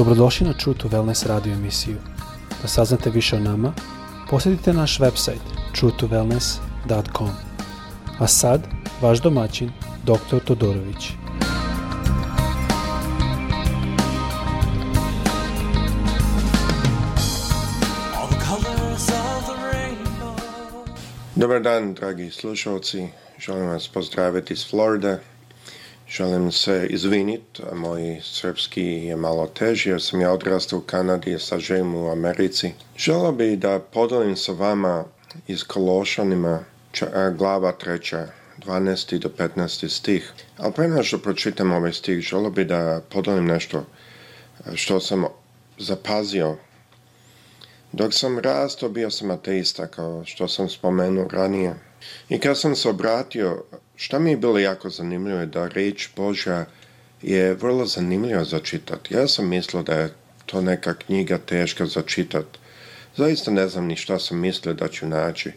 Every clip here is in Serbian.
Dobrodošli na True to Wellness radio emisiju. Da saznate više o nama, posjetite naš website truetowellness.com. A sad, vaš domaćin, dr. Todorović. Dobar dan, dragi slušalci. Želim vas pozdraviti iz Florida. Želim se izvinit moj srpski je malo teži jer sam ja odrastao u Kanadi, sa živim u Americi. Želio bi da podelim sa vama iz Kološanima glava treća, 12. do 15. stih. Ali pre nego što pročitam ovaj stih, želio bi da podelim nešto što sam zapazio. Dok sam rastao, bio sam ateista, kao što sam spomenuo ranije. I kad sam se obratio, šta mi je bilo jako zanimljivo je da reč Božja je vrlo zanimljiva za čitati. Ja sam mislio da je to neka knjiga teška za čitat. Zaista ne znam ni šta sam mislio da ću naći.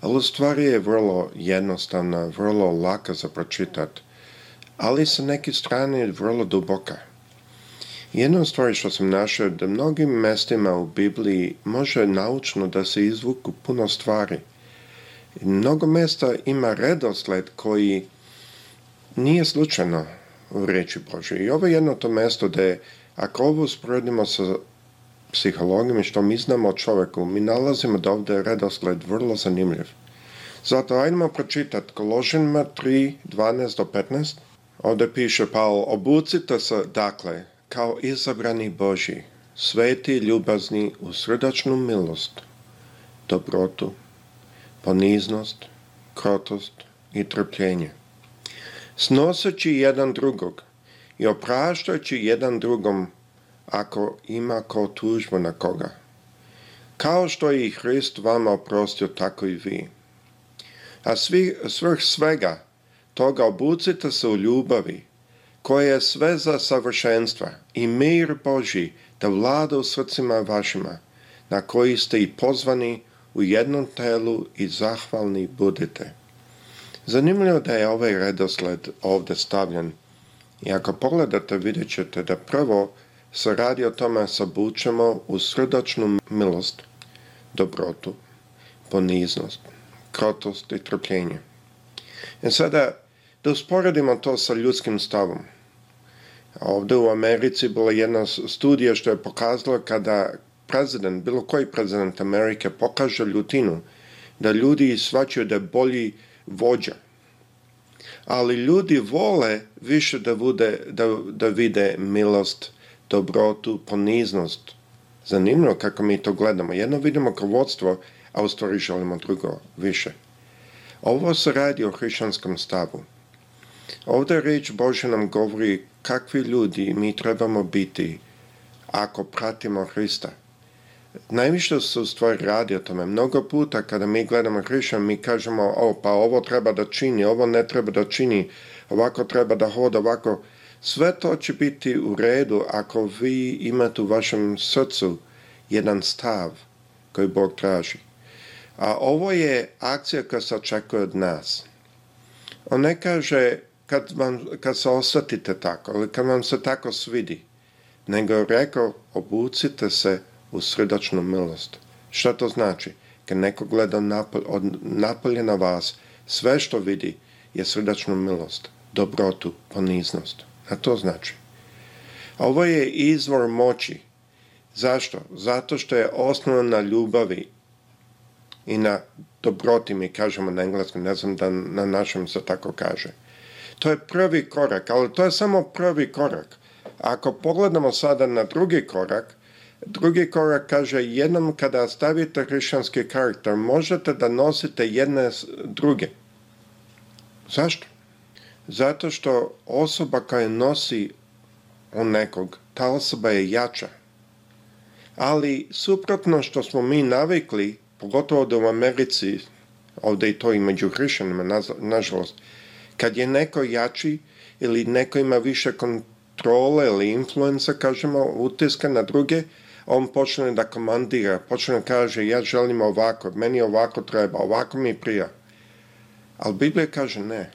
Ali u stvari je vrlo jednostavna, vrlo laka za pročitat. Ali sa neke strane je vrlo duboka. Jedna stvar što sam našao je da mnogim mestima u Bibliji može naučno da se izvuku puno stvari – Mnogo mjesta ima redosled koji nije slučajno u riječi Bože. I ovo je jedno to mjesto da ako ovo usporedimo sa psihologijom i što mi znamo o čovjeku, mi nalazimo da ovdje je redosled vrlo zanimljiv. Zato ajdemo pročitati Koložinima 3, 12 do 15. Ovdje piše Paul, obucite se dakle kao izabrani Boži, sveti, ljubazni, u srdačnu milost, dobrotu, poniznost, krotost i trpljenje. Snoseći jedan drugog i opraštajući jedan drugom ako ima ko tužbu na koga. Kao što je i Hrist vama oprostio, tako i vi. A svi, svrh svega toga obucite se u ljubavi, koja je sve za savršenstva i mir Boži da vlada u srcima vašima, na koji ste i pozvani u jednom telu i zahvalni budite. Zanimljivo da je ovaj redosled ovdje stavljen. I ako pogledate vidjet ćete da prvo se radi o tome sabučemo u srdačnu milost, dobrotu, poniznost, krotost i trpljenje. I e sada da usporedimo to sa ljudskim stavom. Ovdje u Americi bila jedna studija što je pokazala kada prezident, bilo koji prezident Amerike pokaže ljutinu, da ljudi svačaju da je bolji vođa. Ali ljudi vole više da, da, da vide milost, dobrotu, poniznost. Zanimljivo kako mi to gledamo. Jedno vidimo kao vodstvo, a u stvari želimo drugo više. Ovo se radi o hrišćanskom stavu. Ovdje riječ Bože nam govori kakvi ljudi mi trebamo biti ako pratimo Hrista. Najviše se u stvari radi o tome. Mnogo puta kada mi gledamo Hrišan, mi kažemo, o, pa ovo treba da čini, ovo ne treba da čini, ovako treba da hoda, ovako. Sve to će biti u redu ako vi imate u vašem srcu jedan stav koji Bog traži. A ovo je akcija koja se očekuje od nas. On ne kaže kad, vam, kad se osvetite tako, ali kad vam se tako svidi, nego je rekao obucite se u srdačnu milost. Šta to znači? Kad neko gleda napolje na vas, sve što vidi je srdačnu milost, dobrotu, poniznost. A to znači. ovo je izvor moći. Zašto? Zato što je osnovan na ljubavi i na dobroti, mi kažemo na engleskom, ne znam da na našem se tako kaže. To je prvi korak, ali to je samo prvi korak. Ako pogledamo sada na drugi korak, Drugi korak kaže, jednom kada stavite hrišćanski karakter, možete da nosite jedne druge. Zašto? Zato što osoba koja nosi u nekog, ta osoba je jača. Ali suprotno što smo mi navikli, pogotovo da u Americi, ovdje i to i među hrišćanima, nažalost, kad je neko jači ili neko ima više kontrole ili influenza, kažemo, utiska na druge, on počne da komandira, počne da kaže ja želim ovako, meni ovako treba, ovako mi prija. Ali Biblija kaže ne.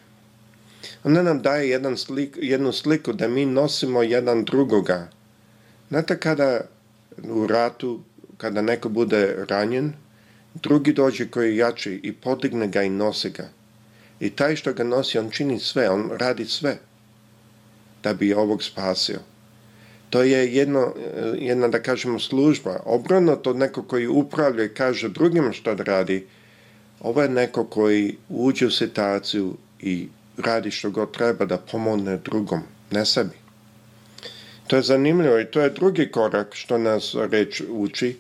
Ona nam daje jedan slik, jednu sliku da mi nosimo jedan drugoga. Znate kada u ratu, kada neko bude ranjen, drugi dođe koji je jači i podigne ga i nosi ga. I taj što ga nosi, on čini sve, on radi sve da bi ovog spasio. To je jedno, e, jedna, da kažemo, služba. Obrano to neko koji upravlja i kaže drugim što da radi. Ovo je neko koji uđe u situaciju i radi što god treba da pomogne drugom, ne sebi. To je zanimljivo i to je drugi korak što nas reč uči.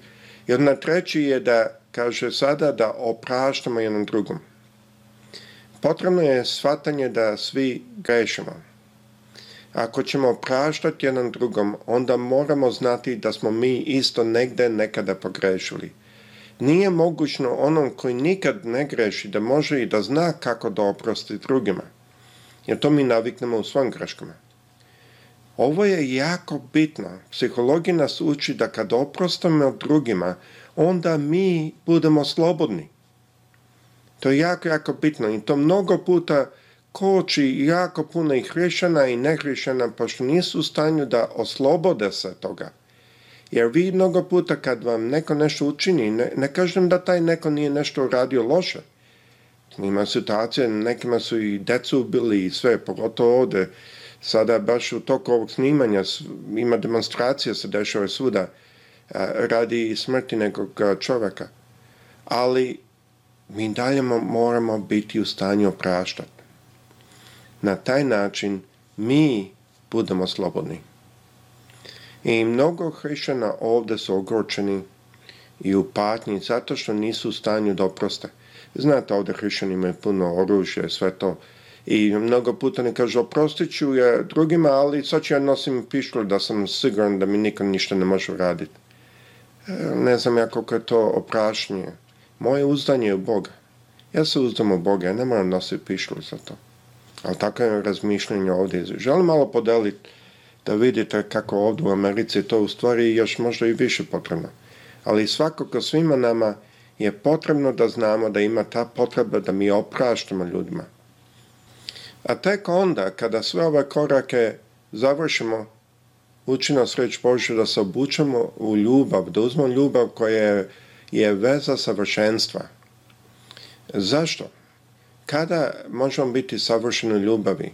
I na treći je da, kaže sada, da opraštamo jednom drugom. Potrebno je shvatanje da svi grešimo ako ćemo praštati jedan drugom, onda moramo znati da smo mi isto negde nekada pogrešili. Nije mogućno onom koji nikad ne greši da može i da zna kako da oprosti drugima. Jer to mi naviknemo u svom greškama. Ovo je jako bitno. Psihologi nas uči da kad oprostamo drugima, onda mi budemo slobodni. To je jako, jako bitno i to mnogo puta koči jako puno i hrišćana i nehrišćana, pošto pa nisu u stanju da oslobode se toga. Jer vi mnogo puta kad vam neko nešto učini, ne, ne kažem da taj neko nije nešto uradio loše. Ima situacije, nekima su i decu ubili i sve, pogotovo ovdje. Sada baš u toku ovog snimanja ima demonstracija, se dešava svuda radi smrti nekog čovjeka. Ali mi dalje moramo biti u stanju opraštati na taj način mi budemo slobodni. I mnogo hrišćana ovdje su ogročeni i u patnji zato što nisu u stanju oproste. Znate, ovdje hrišćani imaju puno oružja, sve to. I mnogo puta ne kažu, oprostit ću je drugima, ali sad ću ja nosim pištolj da sam siguran da mi niko ništa ne može raditi. E, ne znam ja koliko je to oprašnje. Moje uzdanje je u Boga. Ja se uzdam u Boga, ja ne moram nositi pištolj za to. Ali tako je razmišljanje ovdje. Želim malo podeliti da vidite kako ovdje u Americi to u stvari još možda i više potrebno. Ali svakako svima nama je potrebno da znamo da ima ta potreba da mi opraštamo ljudima. A tek onda, kada sve ove korake završimo, uči nas reći da se obučemo u ljubav, da uzmemo ljubav koja je, je veza savršenstva. Zašto? kada možemo biti savršeni u ljubavi?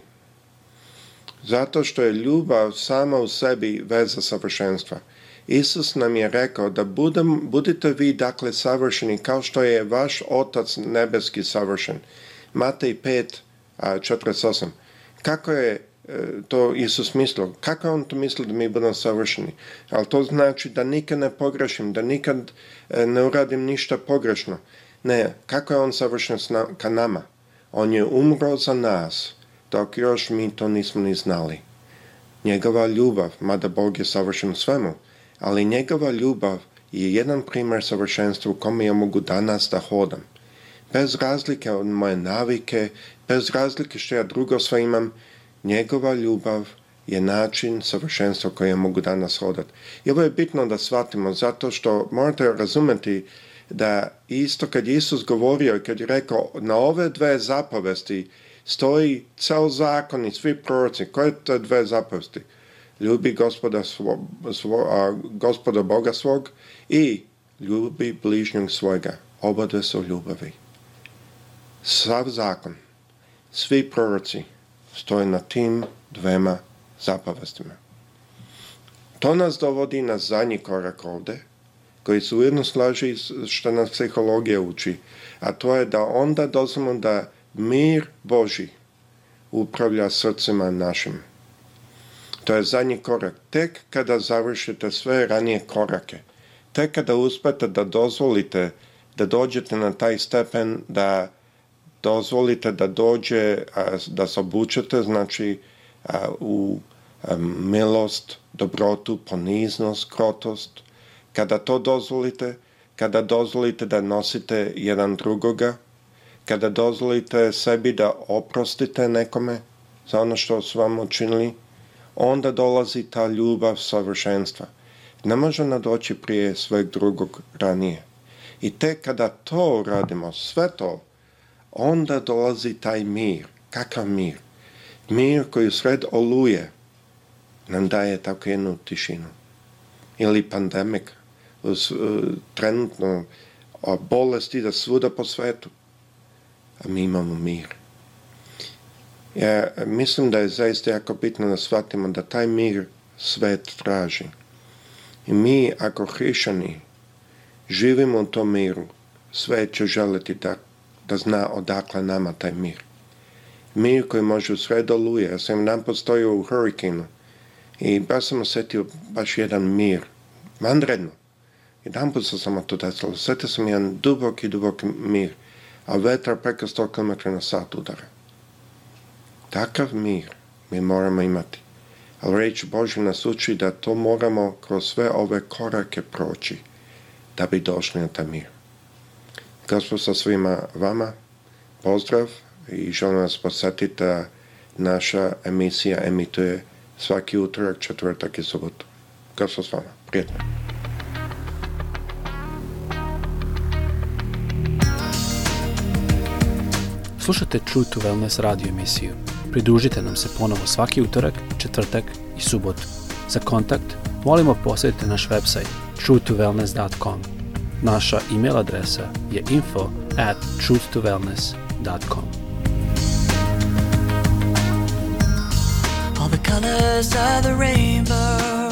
Zato što je ljubav sama u sebi veza savršenstva. Isus nam je rekao da budem, budite vi dakle savršeni kao što je vaš Otac nebeski savršen. Matej 5, 48. Kako je e, to Isus mislio? Kako on to mislio da mi budemo savršeni? Ali to znači da nikad ne pogrešim, da nikad e, ne uradim ništa pogrešno. Ne, kako je on savršen ka nama? On je umro za nas, dok još mi to nismo ni znali. Njegova ljubav, mada Bog je savršen svemu, ali njegova ljubav je jedan primjer savršenstva u kome ja mogu danas da hodam. Bez razlike od moje navike, bez razlike što ja drugo sve imam, njegova ljubav je način savršenstva koje ja mogu danas hodati. I ovo je bitno da shvatimo zato što morate razumjeti da isto kad je Isus govorio i kad je rekao na ove dve zapovesti stoji cel zakon i svi proroci. Koje te dve zapovesti? Ljubi gospoda, svo, gospoda Boga svog i ljubi bližnjeg svojega. Oba dve su ljubavi. Sav zakon, svi proroci stoje na tim dvema zapovestima. To nas dovodi na zadnji korak ovdje, koji se ujedno slaži što nas psihologija uči, a to je da onda dozvamo da mir Boži upravlja srcima našim. To je zadnji korak. Tek kada završite sve ranije korake, tek kada uspete da dozvolite da dođete na taj stepen, da dozvolite da dođe, da se obučete, znači u milost, dobrotu, poniznost, krotost, kada to dozvolite, kada dozvolite da nosite jedan drugoga, kada dozvolite sebi da oprostite nekome za ono što su vam učinili, onda dolazi ta ljubav savršenstva. Ne može doći prije sveg drugog ranije. I te kada to radimo, sve to, onda dolazi taj mir. Kakav mir? Mir koji sred oluje nam daje tako jednu tišinu. Ili pandemik. E, trenutno bolesti da svuda po svetu, a mi imamo mir. Ja mislim da je zaista jako bitno da shvatimo da taj mir svet traži. I mi, ako hrišani, živimo u tom miru, sve će želiti da, zna odakle nama taj mir. Mir koji može sve doluje. oluje. Ja sam nam postojio u hurikinu i baš sam osjetio baš jedan mir. Vandredno. Jedan put sam samo to desilo. Sjetio sam jedan duboki, duboki mir. A vetar preko 100 km na sat udara. Takav mir mi moramo imati. Ali reći Boži nas uči da to moramo kroz sve ove korake proći da bi došli na taj mir. Gospod sa svima vama, pozdrav i želim vas posjetiti da naša emisija emituje svaki utorak, četvrtak i subotu. Gospod s vama, prijetno. slušajte True to Wellness radio emisiju. Pridružite nam se ponovo svaki utorak, četvrtak i subotu. Za kontakt molimo posjetite naš website truetowellness.com. Naša email adresa je info at truetowellness.com. All the colors of the rainbow